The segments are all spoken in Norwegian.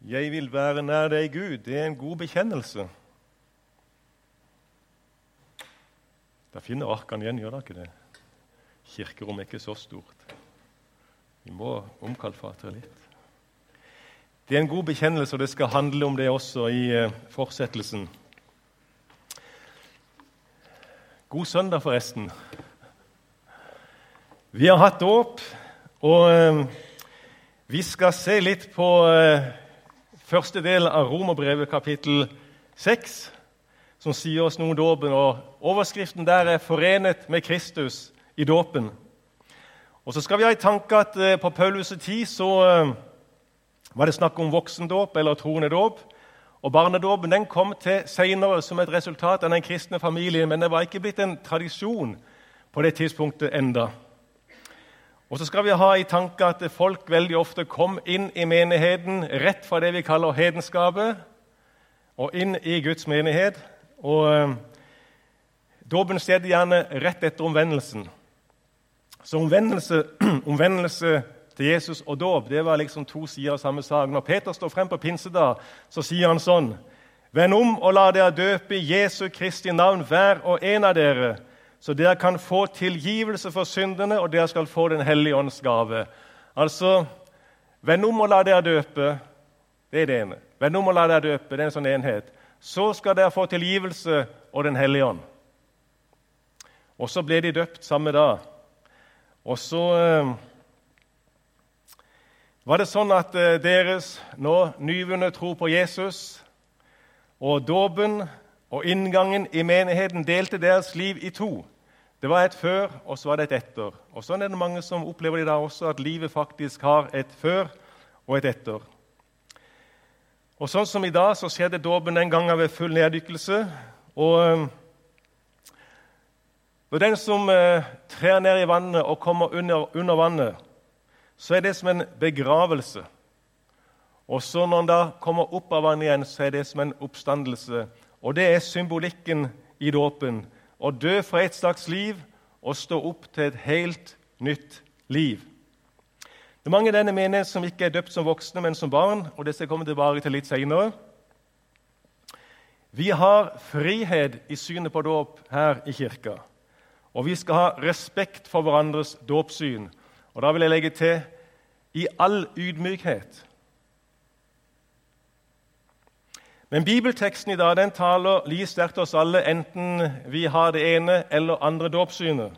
'Jeg vil være nær deg, Gud', det er en god bekjennelse. Da finner arkene igjen, gjør dere ikke det? Kirkerommet er ikke så stort. Vi må omkalfatre litt. Det er en god bekjennelse, og det skal handle om det også i uh, fortsettelsen. God søndag, forresten. Vi har hatt dåp, og uh, vi skal se litt på uh, første del av Romerbrevet, kapittel 6, som sier oss noe om dåpen. Overskriften der er 'Forenet med Kristus i dåpen'. Og så skal vi ha i tanke at på Paulus' tid så var det snakk om voksendåp eller troende dåp. Og Barnedåpen den kom til senere som et resultat av den kristne familien, men det var ikke blitt en tradisjon på det tidspunktet enda. Og så skal vi ha i tanke at folk veldig ofte kom inn i menigheten rett fra det vi kaller hedenskapet, og inn i Guds menighet. Og eh, Dåpen skjedde gjerne rett etter omvendelsen. Så omvendelse, omvendelse til Jesus og dåp det var liksom to sider av samme sak. Når Peter står frem på pinsedag, så sier han sånn Vend om og la dere døpe i Jesu Kristi navn, hver og en av dere, så dere kan få tilgivelse for syndene, og dere skal få Den hellige ånds gave. Altså, vend om og la dere døpe. Det er det ene. Vend om og la dere døpe. Det er en sånn enhet. Så skal dere få tilgivelse og Den hellige ånd. Og så ble de døpt samme dag. Og så eh, var det sånn at eh, deres nå nyvunne tro på Jesus og dåpen og inngangen i menigheten delte deres liv i to. Det var et før, og så var det et etter. Og Sånn er det mange som opplever i dag også, at livet faktisk har et før og et etter. Og Sånn som i dag så skjedde dåpen den gangen ved full neddykkelse. Og eh, når den som eh, trer ned i vannet og kommer under, under vannet, så er det som en begravelse. Og så når han da kommer opp av vannet igjen, så er det som en oppstandelse. Og det er symbolikken i dåpen. Å dø fra et slags liv og stå opp til et helt nytt liv. Det er mange i denne menigheten som ikke er døpt som voksne, men som barn. og det skal jeg komme tilbake til litt senere. Vi har frihet i synet på dåp her i kirka. Og vi skal ha respekt for hverandres dåpssyn. Og da vil jeg legge til i all ydmykhet. Men bibelteksten i dag den taler like sterkt til oss alle, enten vi har det ene eller andre dåpssynet.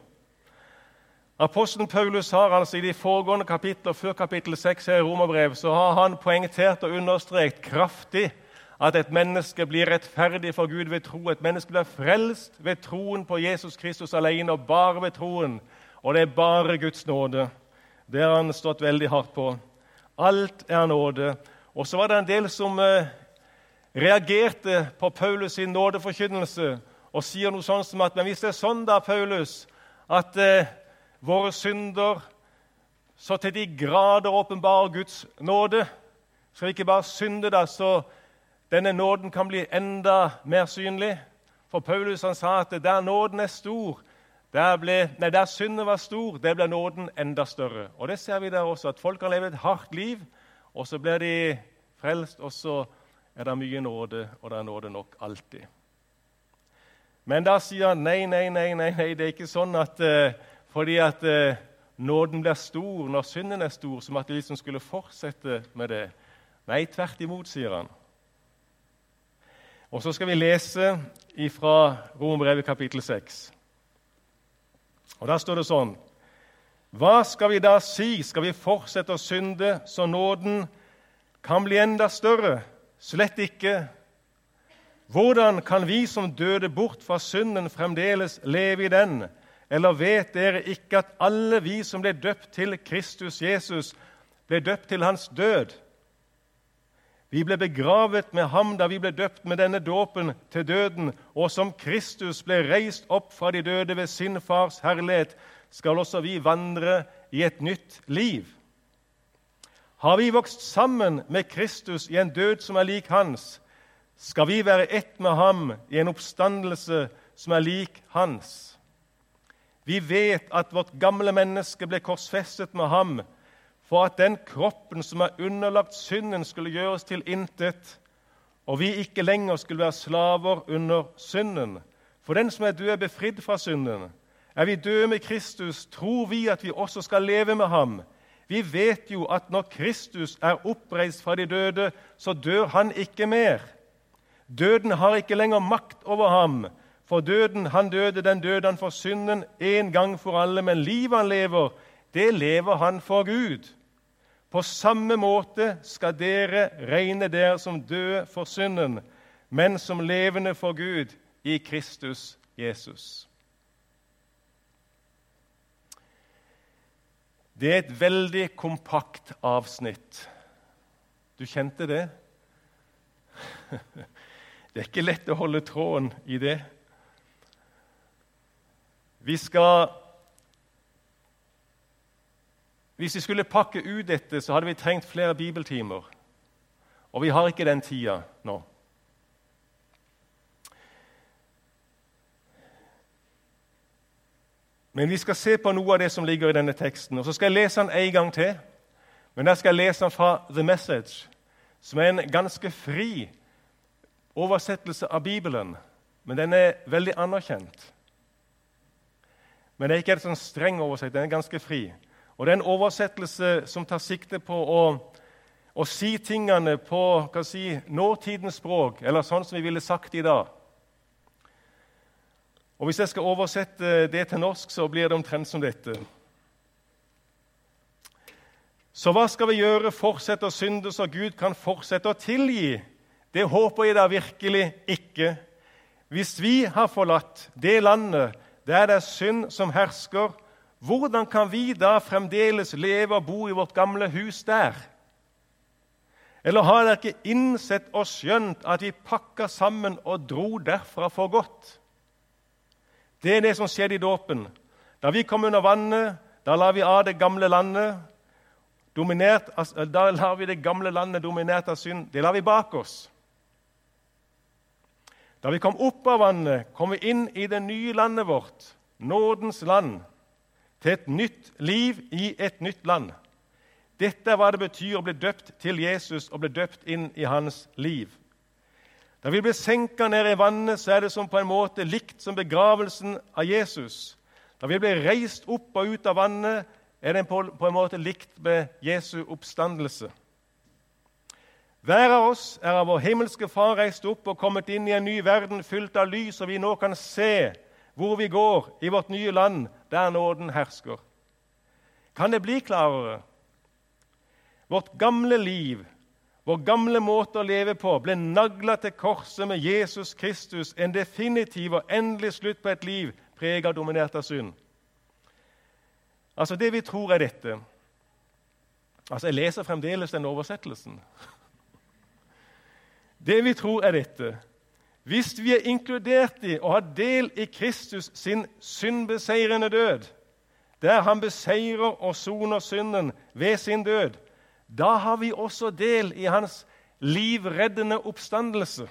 Apostelen Paulus har altså i de foregående kapitler, før kapittel 6 her i Romerbrev, så har han poengtert og understreket kraftig at et menneske blir rettferdig for Gud ved tro. Et menneske blir frelst ved troen på Jesus Kristus alene, og bare ved troen. Og det er bare Guds nåde. Det har han stått veldig hardt på. Alt er nåde. Og så var det en del som eh, reagerte på Paulus' sin nådeforkynnelse og sier noe sånt som at men hvis det er sånn, da, Paulus, at eh, våre synder så til de grader åpenbarer Guds nåde, skal vi ikke bare synde, da, så denne nåden kan bli enda mer synlig? For Paulus han sa at der nåden er stor, der, ble, nei, der synden var stor, der ble nåden enda større. Og det ser vi der også, at folk har levd et hardt liv, og så blir de frelst, og så er det mye nåde, og det er nåde nok alltid. Men da sier han nei, nei, nei, nei, nei det er ikke sånn at uh, fordi at uh, nåden blir stor når synden er stor, som at de liksom skulle fortsette med det. Nei, tvert imot, sier han. Og så skal vi lese fra Romerbrevet kapittel 6. Og Da står det sånn Hva skal vi da si? Skal vi fortsette å synde så nåden kan bli enda større? Slett ikke. Hvordan kan vi som døde bort fra synden, fremdeles leve i den? Eller vet dere ikke at alle vi som ble døpt til Kristus Jesus, ble døpt til hans død? Vi ble begravet med ham da vi ble døpt med denne dåpen til døden, og som Kristus ble reist opp fra de døde ved sin fars herlighet, skal også vi vandre i et nytt liv. Har vi vokst sammen med Kristus i en død som er lik hans, skal vi være ett med ham i en oppstandelse som er lik hans. Vi vet at vårt gamle menneske ble korsfestet med ham for at den kroppen som er underlagt synden, skulle gjøres til intet, og vi ikke lenger skulle være slaver under synden. For den som er død, er befridd fra synden. Er vi døde med Kristus, tror vi at vi også skal leve med ham. Vi vet jo at når Kristus er oppreist fra de døde, så dør han ikke mer. Døden har ikke lenger makt over ham. For døden, han døde, den døde han for synden en gang for alle. Men livet han lever, det lever han for Gud. På samme måte skal dere regne dere som døde for synden, men som levende for Gud i Kristus Jesus. Det er et veldig kompakt avsnitt. Du kjente det? Det er ikke lett å holde tråden i det. Vi skal Hvis vi skulle pakke ut dette, så hadde vi trengt flere bibeltimer. Og vi har ikke den tida nå. Men vi skal se på noe av det som ligger i denne teksten. Og Så skal jeg lese den en gang til. Men der skal jeg lese den fra The Message, som er en ganske fri oversettelse av Bibelen. Men den er veldig anerkjent. Men det er ikke en sånn streng oversettelse, den er ganske fri. Og det er en oversettelse som tar sikte på å, å si tingene på si, nåtidens språk, eller sånn som vi ville sagt i dag. Og Hvis jeg skal oversette det til norsk, så blir det omtrent som dette. Så hva skal vi gjøre? Fortsette å synde så Gud kan fortsette å tilgi? Det håper jeg da virkelig ikke. Hvis vi har forlatt det landet der det er synd som hersker, hvordan kan vi da fremdeles leve og bo i vårt gamle hus der? Eller har dere ikke innsett og skjønt at vi pakka sammen og dro derfra for godt? Det er det som skjedde i dåpen. Da vi kom under vannet, da la vi av det gamle landet. Dominert, da lar vi det gamle landet dominert av synd. Det lar vi bak oss. Da vi kom opp av vannet, kom vi inn i det nye landet vårt, nådens land til et nytt liv i et nytt land. Dette er hva det betyr å bli døpt til Jesus og bli døpt inn i hans liv. Da vi blir senka ned i vannet, så er det som på en måte likt som begravelsen av Jesus. Da vi blir reist opp og ut av vannet, er det på en måte likt med Jesu oppstandelse. Hver av oss er av vår himmelske Far reist opp og kommet inn i en ny verden fylt av lys, og vi nå kan se hvor vi går i vårt nye land, der nåden hersker. Kan det bli klarere? Vårt gamle liv, vår gamle måte å leve på, ble nagla til korset med Jesus Kristus, en definitiv og endelig slutt på et liv preget og dominert av synd. Altså, Det vi tror, er dette Altså, Jeg leser fremdeles den oversettelsen. Det vi tror, er dette hvis vi er inkludert i og har del i Kristus sin syndbeseirende død, der han beseirer og soner synden ved sin død, da har vi også del i hans livreddende oppstandelse.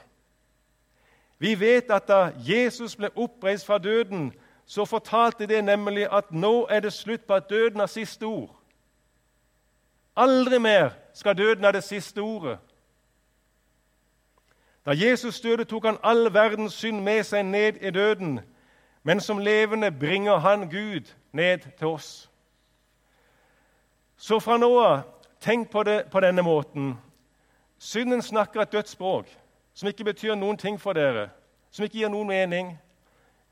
Vi vet at da Jesus ble oppreist fra døden, så fortalte det nemlig at nå er det slutt på at døden har siste ord. Aldri mer skal døden ha det siste ordet. Da Jesus døde, tok han all verdens synd med seg ned i døden. Men som levende bringer han Gud ned til oss. Så fra nå av, tenk på det på denne måten. Synden snakker et dødt språk som ikke betyr noen ting for dere, som ikke gir noen mening.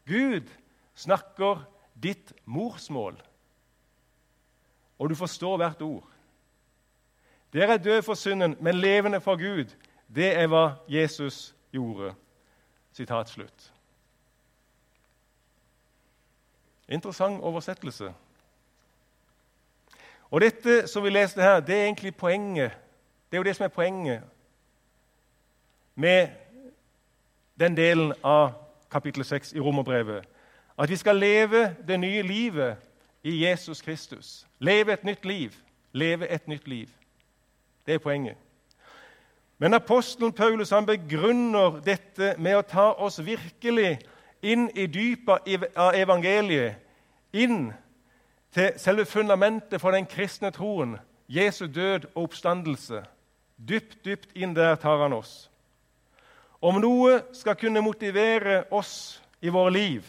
Gud snakker ditt morsmål, og du forstår hvert ord. Dere er døde for synden, men levende for Gud. Det er hva Jesus gjorde. Sitat slutt. Interessant oversettelse. Og Dette som vi leste her, det er egentlig poenget. Det er jo det som er poenget med den delen av kapittel 6 i Romerbrevet. At vi skal leve det nye livet i Jesus Kristus. Leve et nytt liv. Leve et nytt liv. Det er poenget. Men apostelen Paulus han begrunner dette med å ta oss virkelig inn i dypet av evangeliet, inn til selve fundamentet for den kristne troen, Jesu død og oppstandelse. Dypt, dypt inn der tar han oss. Om noe skal kunne motivere oss i våre liv,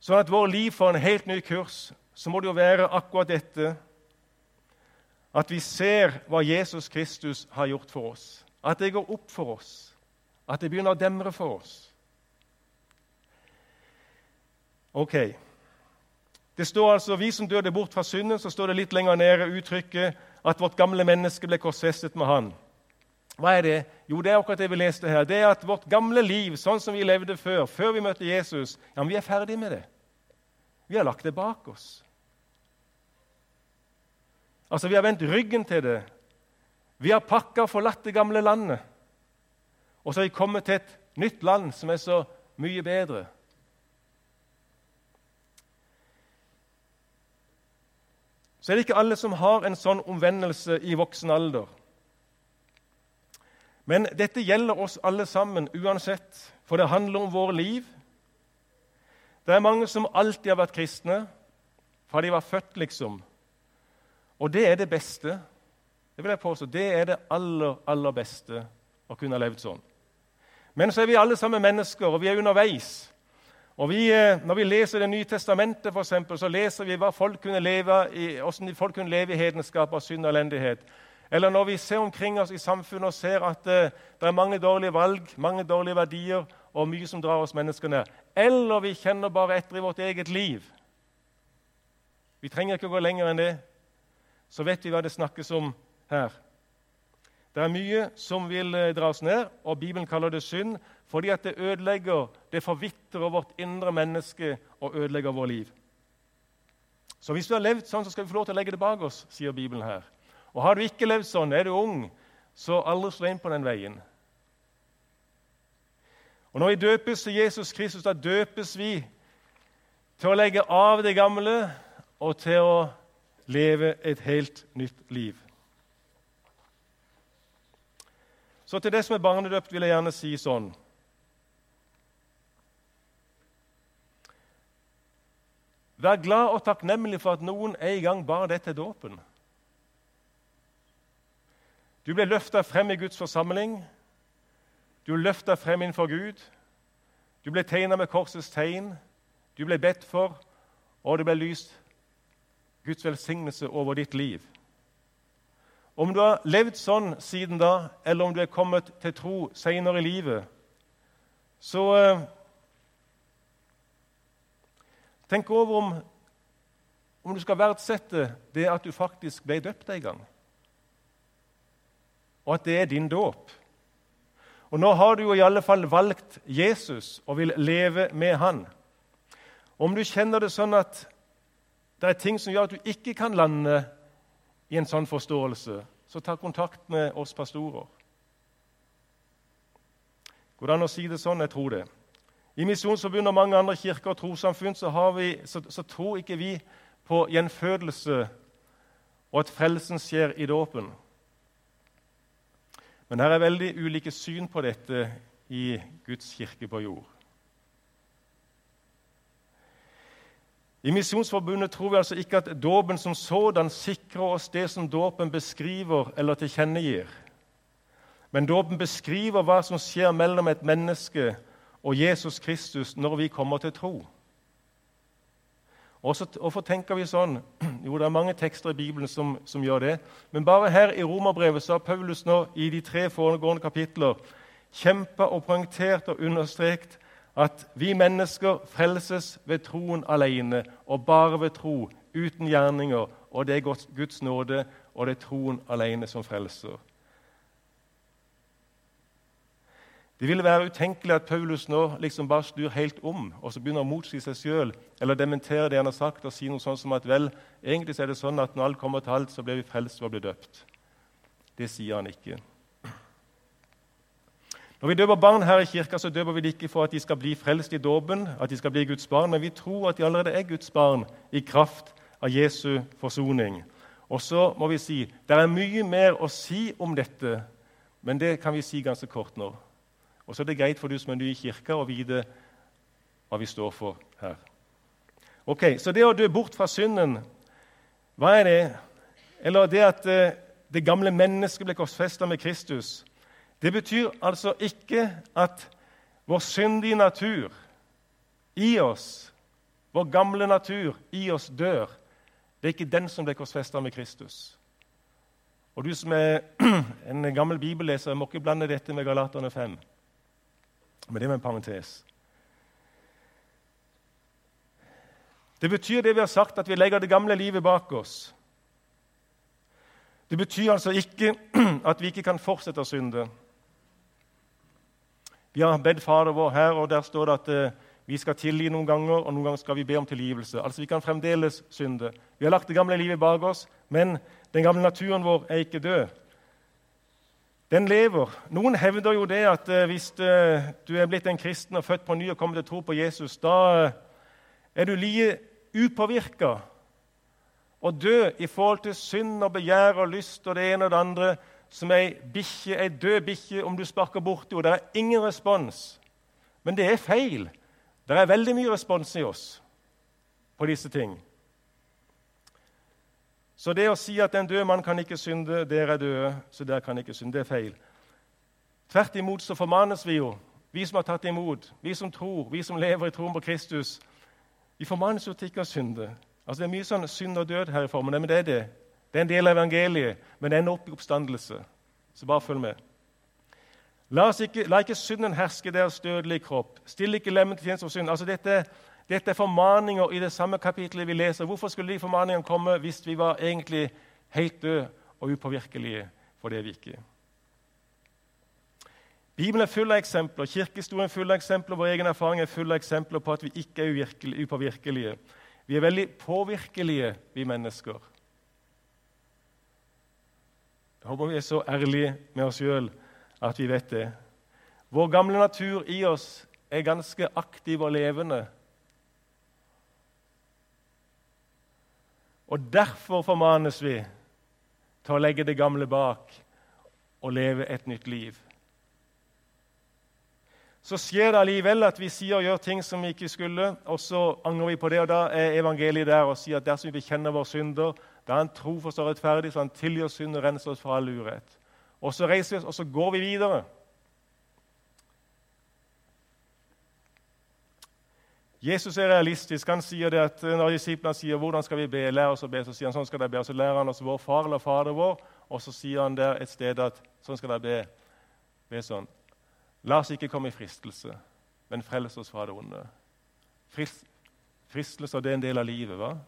sånn at vårt liv får en helt ny kurs, så må det jo være akkurat dette at vi ser hva Jesus Kristus har gjort for oss. At det går opp for oss. At det begynner å demre for oss. Ok. Det står altså, Vi som døde bort fra synden, så står det litt lenger nede uttrykket at vårt gamle menneske ble korsfestet med Han. Hva er det? Jo, det er akkurat det vi leste her. Det er at vårt gamle liv, sånn som vi levde før, før vi møtte Jesus, ja, men vi er ferdig med det. Vi har lagt det bak oss. Altså, Vi har vendt ryggen til det. Vi har pakka og forlatt det gamle landet. Og så har vi kommet til et nytt land som er så mye bedre. Så er det ikke alle som har en sånn omvendelse i voksen alder. Men dette gjelder oss alle sammen uansett, for det handler om våre liv. Det er mange som alltid har vært kristne, fra de var født, liksom. Og det er det beste. Det vil jeg påstå. Det er det aller, aller beste å kunne ha levd sånn. Men så er vi alle sammen mennesker, og vi er underveis. Og vi, eh, Når vi leser Det nye testamentet, for eksempel, så leser vi hva folk kunne leve i, hvordan folk kunne leve i hedenskap og synd og elendighet. Eller når vi ser omkring oss i samfunnet og ser at uh, det er mange dårlige valg, mange dårlige verdier og mye som drar oss mennesker ned. Eller vi kjenner bare etter i vårt eget liv. Vi trenger ikke å gå lenger enn det så vet vi hva det snakkes om her. Det er mye som vil dras dra oss ned, og Bibelen kaller det synd fordi at det ødelegger, det forvitrer vårt indre menneske og ødelegger vårt liv. Så hvis du har levd sånn, så skal vi få lov til å legge det bak oss, sier Bibelen her. Og har du ikke levd sånn, er du ung, så aldri slå inn på den veien. Og Når vi døpes til Jesus Kristus, da døpes vi til å legge av det gamle og til å leve et helt nytt liv. Så til det som er barnedøpt, vil jeg gjerne si sånn Vær glad og takknemlig for at noen en gang bar deg til dåpen. Du ble løfta frem i Guds forsamling. Du løfta frem innenfor Gud. Du ble tegna med korsets tegn. Du ble bedt for, og det ble lyst Guds velsignelse over ditt liv. Om du har levd sånn siden da, eller om du er kommet til tro seinere i livet, så eh, Tenk over om, om du skal verdsette det at du faktisk ble døpt en gang, og at det er din dåp. Og Nå har du jo i alle fall valgt Jesus og vil leve med han. Om du kjenner det sånn at det er ting som gjør at du ikke kan lande i en sånn forståelse, så ta kontakt med oss pastorer. Går det an å si det sånn? Jeg tror det. I Misjonsforbundet og mange andre kirker og trossamfunn så, så, så, tror ikke vi på gjenfødelse og at frelsen skjer i dåpen. Men her er veldig ulike syn på dette i Guds kirke på jord. I Misjonsforbundet tror vi altså ikke at dåpen som sådan sikrer oss det som dåpen beskriver eller tilkjennegir. Men dåpen beskriver hva som skjer mellom et menneske og Jesus Kristus når vi kommer til tro. Og Hvorfor tenker vi sånn? Jo, det er mange tekster i Bibelen som, som gjør det. Men bare her i Romerbrevet så har Paulus nå i de tre foregående kapitler kjempa og poengtert og understreket at vi mennesker frelses ved troen alene, og bare ved tro, uten gjerninger. Og det er Guds nåde, og det er troen alene som frelser. Det ville være utenkelig at Paulus nå liksom bare snur helt om og så begynner å motsi seg sjøl eller dementere det han har sagt, og si noe sånt som at vel, egentlig er det sånn at når alt kommer til alt, så blir vi frelst ved å bli døpt. Det sier han ikke. Når vi døper barn her i kirka, så døper vi det ikke for at de skal bli frelst i dåpen, at de skal bli Guds barn, men vi tror at de allerede er Guds barn i kraft av Jesu forsoning. Og så må vi si det er mye mer å si om dette, men det kan vi si ganske kort nå. Og så er det greit for du som er ny i kirka, å vite hva vi står for her. Ok, Så det å dø bort fra synden Hva er det? Eller det at eh, det gamle mennesket ble korsfesta med Kristus. Det betyr altså ikke at vår syndige natur i oss, vår gamle natur i oss, dør. Det er ikke den som ble korsfesta med Kristus. Og du som er en gammel bibelleser, må ikke blande dette med Galaterne 5. Men det er en parentes. Det betyr det vi har sagt, at vi legger det gamle livet bak oss. Det betyr altså ikke at vi ikke kan fortsette å synde. Vi har bedt Fader vår her, og der står det at eh, vi skal tilgi noen ganger, og noen ganger skal vi be om tilgivelse. Altså, Vi kan fremdeles synde. Vi har lagt det gamle livet bak oss, men den gamle naturen vår er ikke død. Den lever. Noen hevder jo det at eh, hvis eh, du er blitt en kristen og født på ny og kommer til å tro på Jesus, da er du like upåvirka og død i forhold til synd og begjær og lyst og det ene og det andre som ei bikkje, ei død bikkje om du sparker borti henne. Det er ingen respons. Men det er feil. Det er veldig mye respons i oss på disse ting. Så det å si at en død mann kan ikke synde, dere er døde, så dere kan ikke synde, det er feil. Tvert imot så formanes vi jo, vi som har tatt imot, vi som tror, vi som lever i troen på Kristus. Vi formanes jo til ikke å synde. Altså Det er mye sånn synd og død her i formen, men det er det. Det er en del av evangeliet, men det ender opp i oppstandelse. Så bare følg med. La, ikke, la ikke synden herske deres dødelige kropp. Still ikke lemmen til tjeneste for synd. Altså dette, dette, er formaninger i det samme kapitlet vi leser. Hvorfor skulle de formaningene komme hvis vi var egentlig helt døde og upåvirkelige? For det er vi ikke. Bibelen er full av eksempler, kirkehistorien er full av eksempler, vår egen erfaring er full av eksempler på at vi ikke er upåvirkelige. Vi er veldig påvirkelige, vi mennesker. Jeg håper vi er så ærlige med oss sjøl at vi vet det. Vår gamle natur i oss er ganske aktiv og levende. Og derfor formanes vi til å legge det gamle bak og leve et nytt liv. Så skjer det allikevel at vi sier og gjør ting som vi ikke skulle, og så angrer vi på det. og Da er evangeliet der og sier at dersom vi bekjenner våre synder, da han for så rettferdig, så han tilgir synd og renser oss fra all urett. Og så reiser vi oss, og så går vi videre. Jesus er realistisk. Han sier det at Når disiplene sier 'hvordan skal vi be', lær oss å be, så sier han sånn skal dere be. Og så lærer han oss 'vår far' eller 'Fader vår', og så sier han der et sted at sånn skal dere be. Be sånn. La oss ikke komme i fristelse, men frels oss fra det onde. Frist, fristelse, det er en del av livet. hva?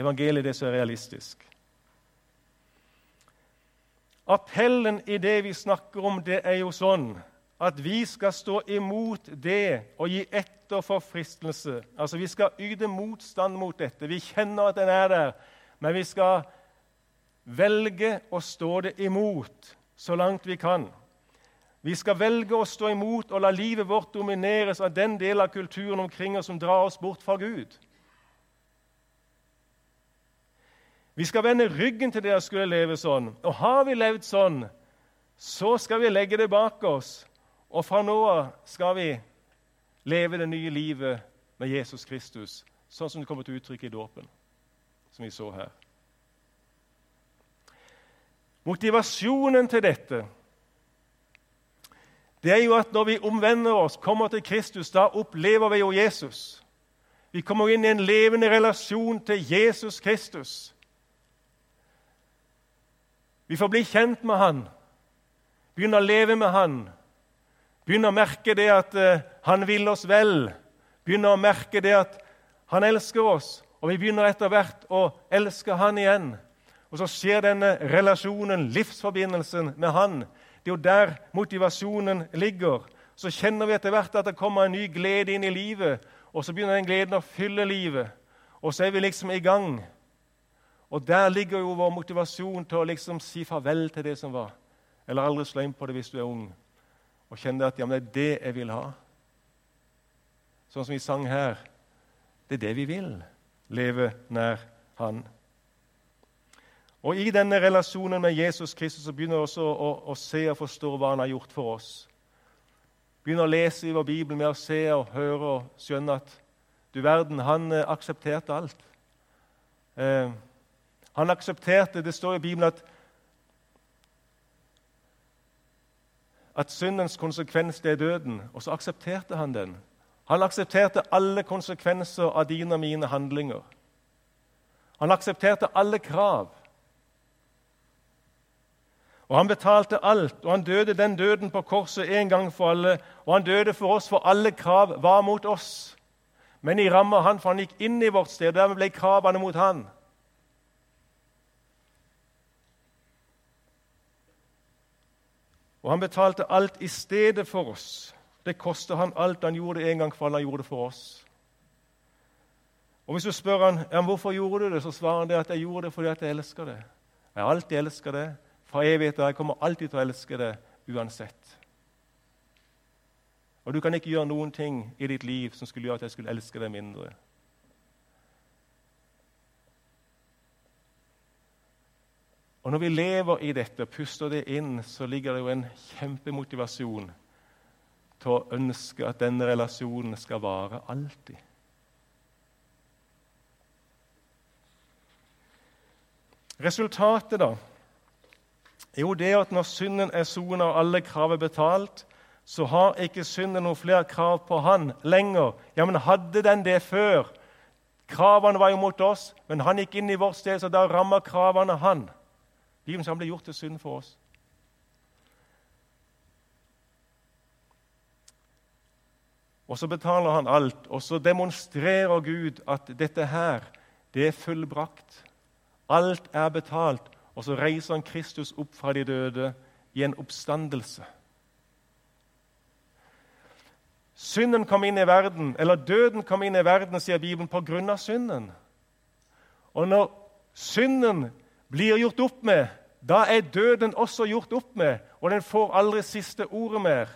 Evangeliet er det som er realistisk. Appellen i det vi snakker om, det er jo sånn at vi skal stå imot det og gi etter for fristelse. Altså, Vi skal yte motstand mot dette. Vi kjenner at den er der, men vi skal velge å stå det imot så langt vi kan. Vi skal velge å stå imot og la livet vårt domineres av den del av kulturen omkring oss som drar oss bort fra Gud. Vi skal vende ryggen til det å skulle leve sånn. Og har vi levd sånn, så skal vi legge det bak oss. Og fra nå av skal vi leve det nye livet med Jesus Kristus, sånn som det kommer til uttrykk i dåpen, som vi så her. Motivasjonen til dette det er jo at når vi omvender oss, kommer til Kristus, da opplever vi jo Jesus. Vi kommer inn i en levende relasjon til Jesus Kristus. Vi får bli kjent med han, begynne å leve med han, begynne å merke det at uh, han vil oss vel, begynne å merke det at han elsker oss, og vi begynner etter hvert å elske han igjen. Og så skjer denne relasjonen, livsforbindelsen med han. Det er jo der motivasjonen ligger. Så kjenner vi etter hvert at det kommer en ny glede inn i livet, og så begynner den gleden å fylle livet. Og så er vi liksom i gang. Og der ligger jo vår motivasjon til å liksom si farvel til det som var. Eller aldri slå inn på det hvis du er ung og kjenne at ja, men det er det jeg vil ha. Sånn som vi sang her. Det er det vi vil. Leve nær Han. Og I denne relasjonen med Jesus Kristus så begynner vi også å, å, å, se og forstå hva han har gjort for oss. Begynner å lese i vår bibel med å se og høre og skjønne at du verden, han eh, aksepterte alt. Eh, Han aksepterte Det står i Bibelen at, at syndens konsekvens det er døden, og så aksepterte han den. Han aksepterte alle konsekvenser av dine og mine handlinger. Han aksepterte alle krav. Og Han betalte alt, og han døde den døden på korset en gang for alle. Og han døde for oss, for alle krav var mot oss. Men i ramma han, for han gikk inn i vårt sted, og dermed ble kravene mot han. Og han betalte alt i stedet for oss. Det kosta han alt. Han gjorde en gang for alle. Han gjorde det for oss. Og Hvis du spør han, ja, hvorfor gjorde du det, så svarer han det at jeg gjorde det fordi jeg elsker det. Jeg har alltid elsket det fra evighet, av. jeg kommer alltid til å elske det uansett. Og du kan ikke gjøre noen ting i ditt liv som skulle gjøre at jeg skulle elske deg mindre. Og Når vi lever i dette og puster det inn, så ligger det jo en kjempemotivasjon til å ønske at denne relasjonen skal vare alltid. Resultatet da, er jo det at når synden er sona og alle krav er betalt, så har ikke synden noen flere krav på han lenger. Ja, men hadde den det før? Kravene var jo mot oss, men han gikk inn i vårt sted, så da ramma kravene han. Bibelen han ble gjort til synd for oss. Og så betaler han alt, og så demonstrerer Gud at dette her, det er fullbrakt. Alt er betalt. Og så reiser han Kristus opp fra de døde i en oppstandelse. Synden kom inn i verden, eller Døden kom inn i verden, sier Bibelen, av synden. Og når synden blir gjort opp med, da er døden også gjort opp med, og den får aldri siste ordet mer.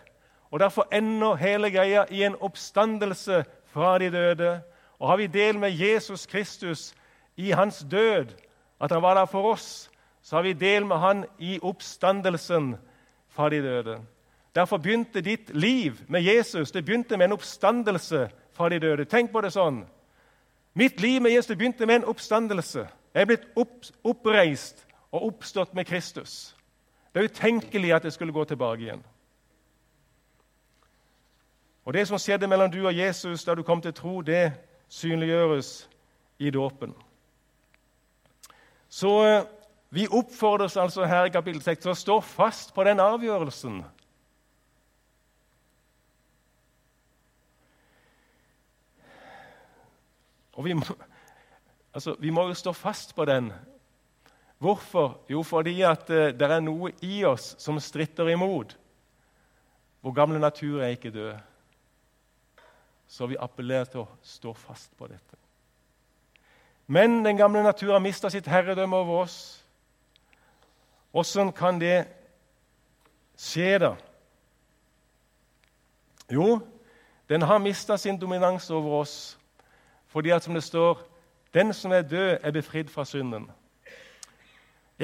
Og Derfor ender hele greia i en oppstandelse fra de døde. Og har vi del med Jesus Kristus i hans død, at han var der for oss, så har vi del med han i oppstandelsen fra de døde. Derfor begynte ditt liv med Jesus det begynte med en oppstandelse fra de døde. Tenk på det sånn. Mitt liv med Jesus begynte med en oppstandelse. Jeg er blitt opp, oppreist og oppstått med Kristus. Det er utenkelig at det skulle gå tilbake igjen. Og Det som skjedde mellom du og Jesus da du kom til tro, det synliggjøres i dåpen. Så eh, vi oppfordres altså her i kapittel 6 til å stå fast på den avgjørelsen. Og vi må, altså, vi må jo stå fast på den. Hvorfor? Jo, fordi at uh, det er noe i oss som stritter imot. Vår gamle natur er ikke død. Så vi appellerer til å stå fast på dette. Men den gamle natur har mista sitt herredømme over oss. Åssen kan det skje, da? Jo, den har mista sin dominans over oss fordi at, som det står, den som er død, er befridd fra synden.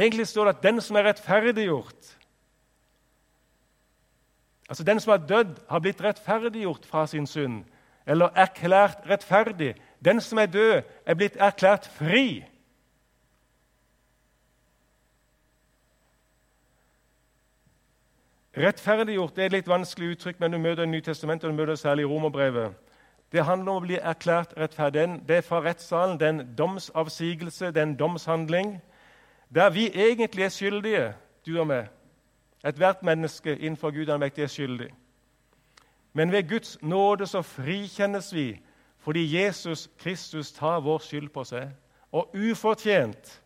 Egentlig står det at den som er rettferdiggjort Altså Den som er dødd, har blitt rettferdiggjort fra sin synd, eller erklært rettferdig. Den som er død, er blitt erklært fri Rettferdiggjort det er et litt vanskelig uttrykk, men du møter i Nytestamentet, og du møter særlig i Romerbrevet. Det handler om å bli erklært rettferdig. Det er fra rettssalen, det er en domsavsigelse, det er en domshandling. Der vi egentlig er skyldige, du og meg. Ethvert menneske innenfor Gud er skyldig. Men ved Guds nåde så frikjennes vi fordi Jesus Kristus tar vår skyld på seg. Og ufortjent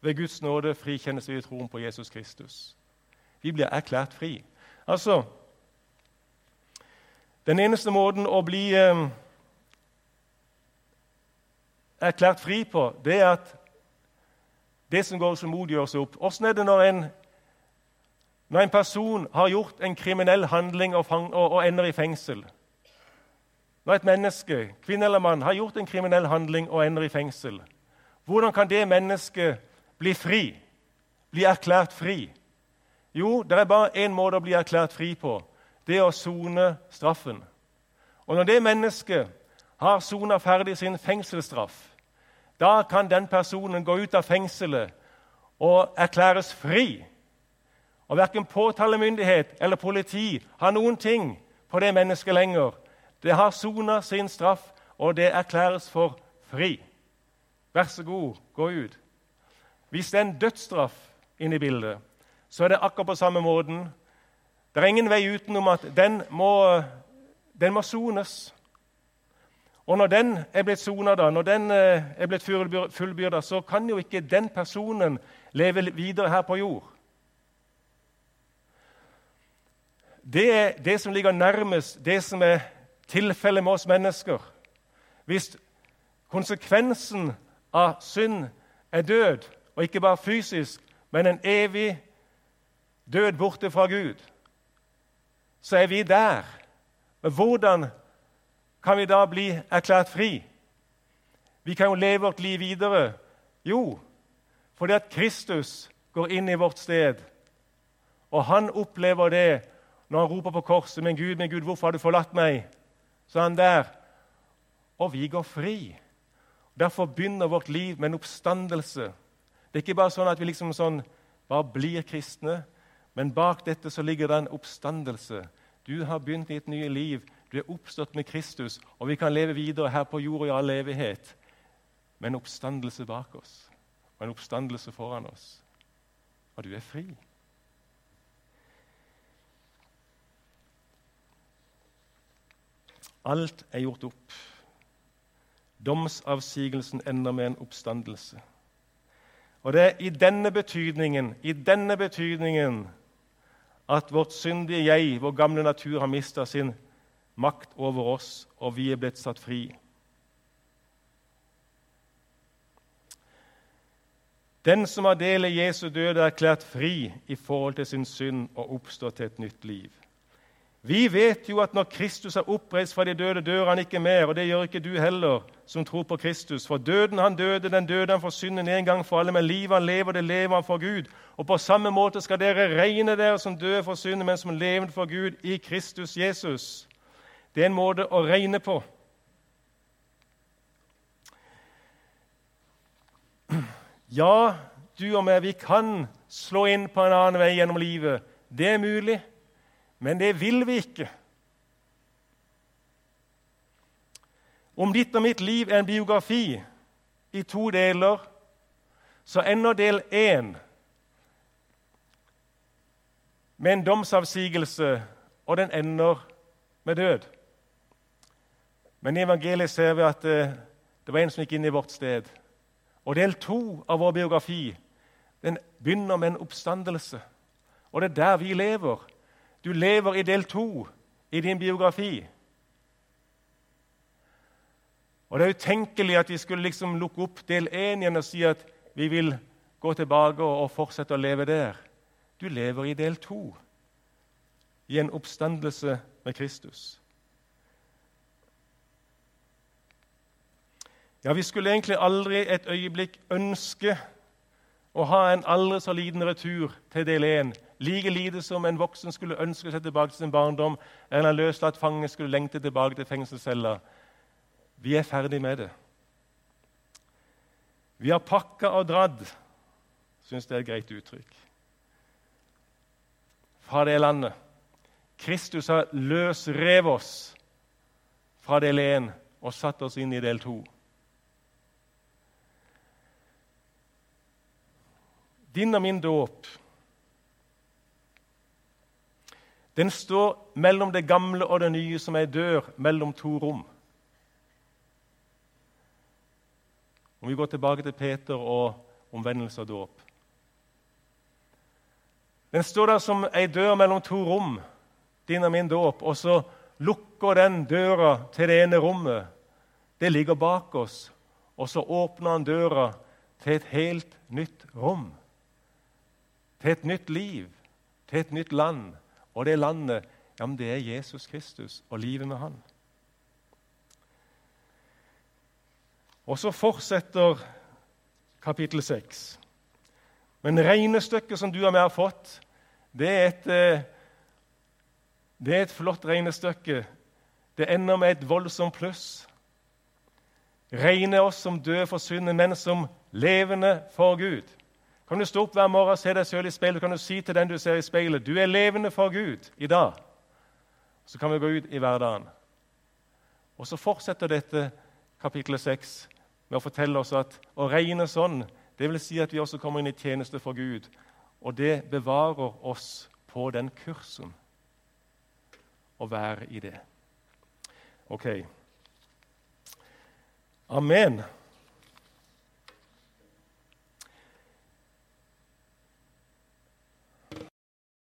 ved Guds nåde frikjennes vi i troen på Jesus Kristus. Vi blir erklært fri. Altså Den eneste måten å bli eh, erklært fri på, det er at det som går mot, gjøres opp. Åssen er det når en, når en, person har gjort en kriminell handling og, fang, og, og ender i fengsel? Når et menneske, kvinne eller mann, har gjort en kriminell handling og ender i fengsel, hvordan kan det mennesket bli fri? Bli erklært fri? Jo, det er bare én måte å bli erklært fri på. Det er å sone straffen. Og når det mennesket har sona ferdig sin fengselsstraff, Da kan den personen gå ut av fengselet og erklæres fri. Og Verken påtalemyndighet eller politi har noen ting på det mennesket lenger. Det har sona sin straff, og det erklæres for fri. Vær så god, gå ut. Hvis det er en dødsstraff inne i bildet, så er det akkurat på samme måten. Det er ingen vei utenom at den må, den må sones. Og når den er blitt sona, når den eh, er blitt fullbyrda, så kan jo ikke den personen leve videre her på jord. Det er det som ligger nærmest det som er tilfellet med oss mennesker. Hvis konsekvensen av synd er død, og ikke bare fysisk, men en evig død borte fra Gud, så er vi der. Men hvordan kan vi da bli erklært fri? Vi kan jo leve vårt liv videre. Jo, fordi at Kristus går inn i vårt sted. Og han opplever det når han roper på korset. 'Men Gud, men Gud, hvorfor har du forlatt meg?' Så er han der. Og vi går fri. Derfor begynner vårt liv med en oppstandelse. Det er ikke bare sånn at vi liksom sånn, bare blir kristne, men bak dette så ligger det en oppstandelse. Du har begynt ditt nye liv. Du er oppstått med Kristus, og vi kan leve videre her på jorda i all evighet med en oppstandelse bak oss og en oppstandelse foran oss. Og du er fri. Alt er gjort opp. Domsavsigelsen ender med en oppstandelse. Og det er i denne betydningen, i denne betydningen at vårt syndige jeg, vår gamle natur, har mista sin makt over oss, og vi er blitt satt fri. Den som har del i Jesu død, er erklært fri i forhold til sin synd og oppstår til et nytt liv. Vi vet jo at når Kristus er oppreist fra de døde, dør han ikke mer. Og det gjør ikke du heller, som tror på Kristus. For døden han døde, den døde han for synden en gang for alle. Men livet han lever, det lever han for Gud. Og på samme måte skal dere regne dere som døde for synden, men som levende for Gud i Kristus Jesus. Det er en måte å regne på. Ja, du og meg, vi kan slå inn på en annen vei gjennom livet. Det er mulig. Men det vil vi ikke. Om ditt og mitt liv er en biografi i to deler, så ender del én med en domsavsigelse, og den ender med død. Men i evangeliet ser vi at det, eh, var en som gikk inn i vårt sted. Og del to av vår biografi den begynner med en oppstandelse. Og det er der vi lever. Du lever i del to i din biografi. Og Det er utenkelig at vi skulle liksom lukke opp del én igjen og si at vi vil gå tilbake og fortsette å leve der. Du lever i del to, i en oppstandelse med Kristus. Ja, Vi skulle egentlig aldri et øyeblikk ønske å ha en aldri så liten retur til del én Like lite som en voksen skulle ønske seg tilbake til sin barndom, eller en løslatt fange skulle lengte tilbake til fengselscella. Vi er ferdig med det. Vi har pakka og dratt, syns det er et greit uttrykk, fra det landet. Kristus har løsrevet oss fra del én og satt oss inn i del to. Din og min dåp Den står mellom det gamle og det nye som ei dør mellom to rom. Om vi går tilbake til Peter og omvendelse og dåp. Den står der som ei dør mellom to rom, din og min dåp, og så lukker den døra til det ene rommet. Det ligger bak oss, og så åpner han døra til et helt nytt rom. Til et nytt liv, til et nytt land og det landet, ja, men det er Jesus Kristus og livet med Han. Og så fortsetter kapittel 6. Men regnestykket som du og jeg har fått, det er et, eh, det er et flott regnestykke. Det ender med et voldsomt pluss. regne oss som døde for synden, men som levende for Gud. Kan du stå opp hver morgen og se deg selv i speilet kan du si til den du ser i speilet, du er levende for Gud i dag. Så kan vi gå ut i hverdagen. Og Så fortsetter dette kapittelet 6 med å fortelle oss at å regne sånn, det vil si at vi også kommer inn i tjeneste for Gud. Og det bevarer oss på den kursen å være i det. Ok. Amen.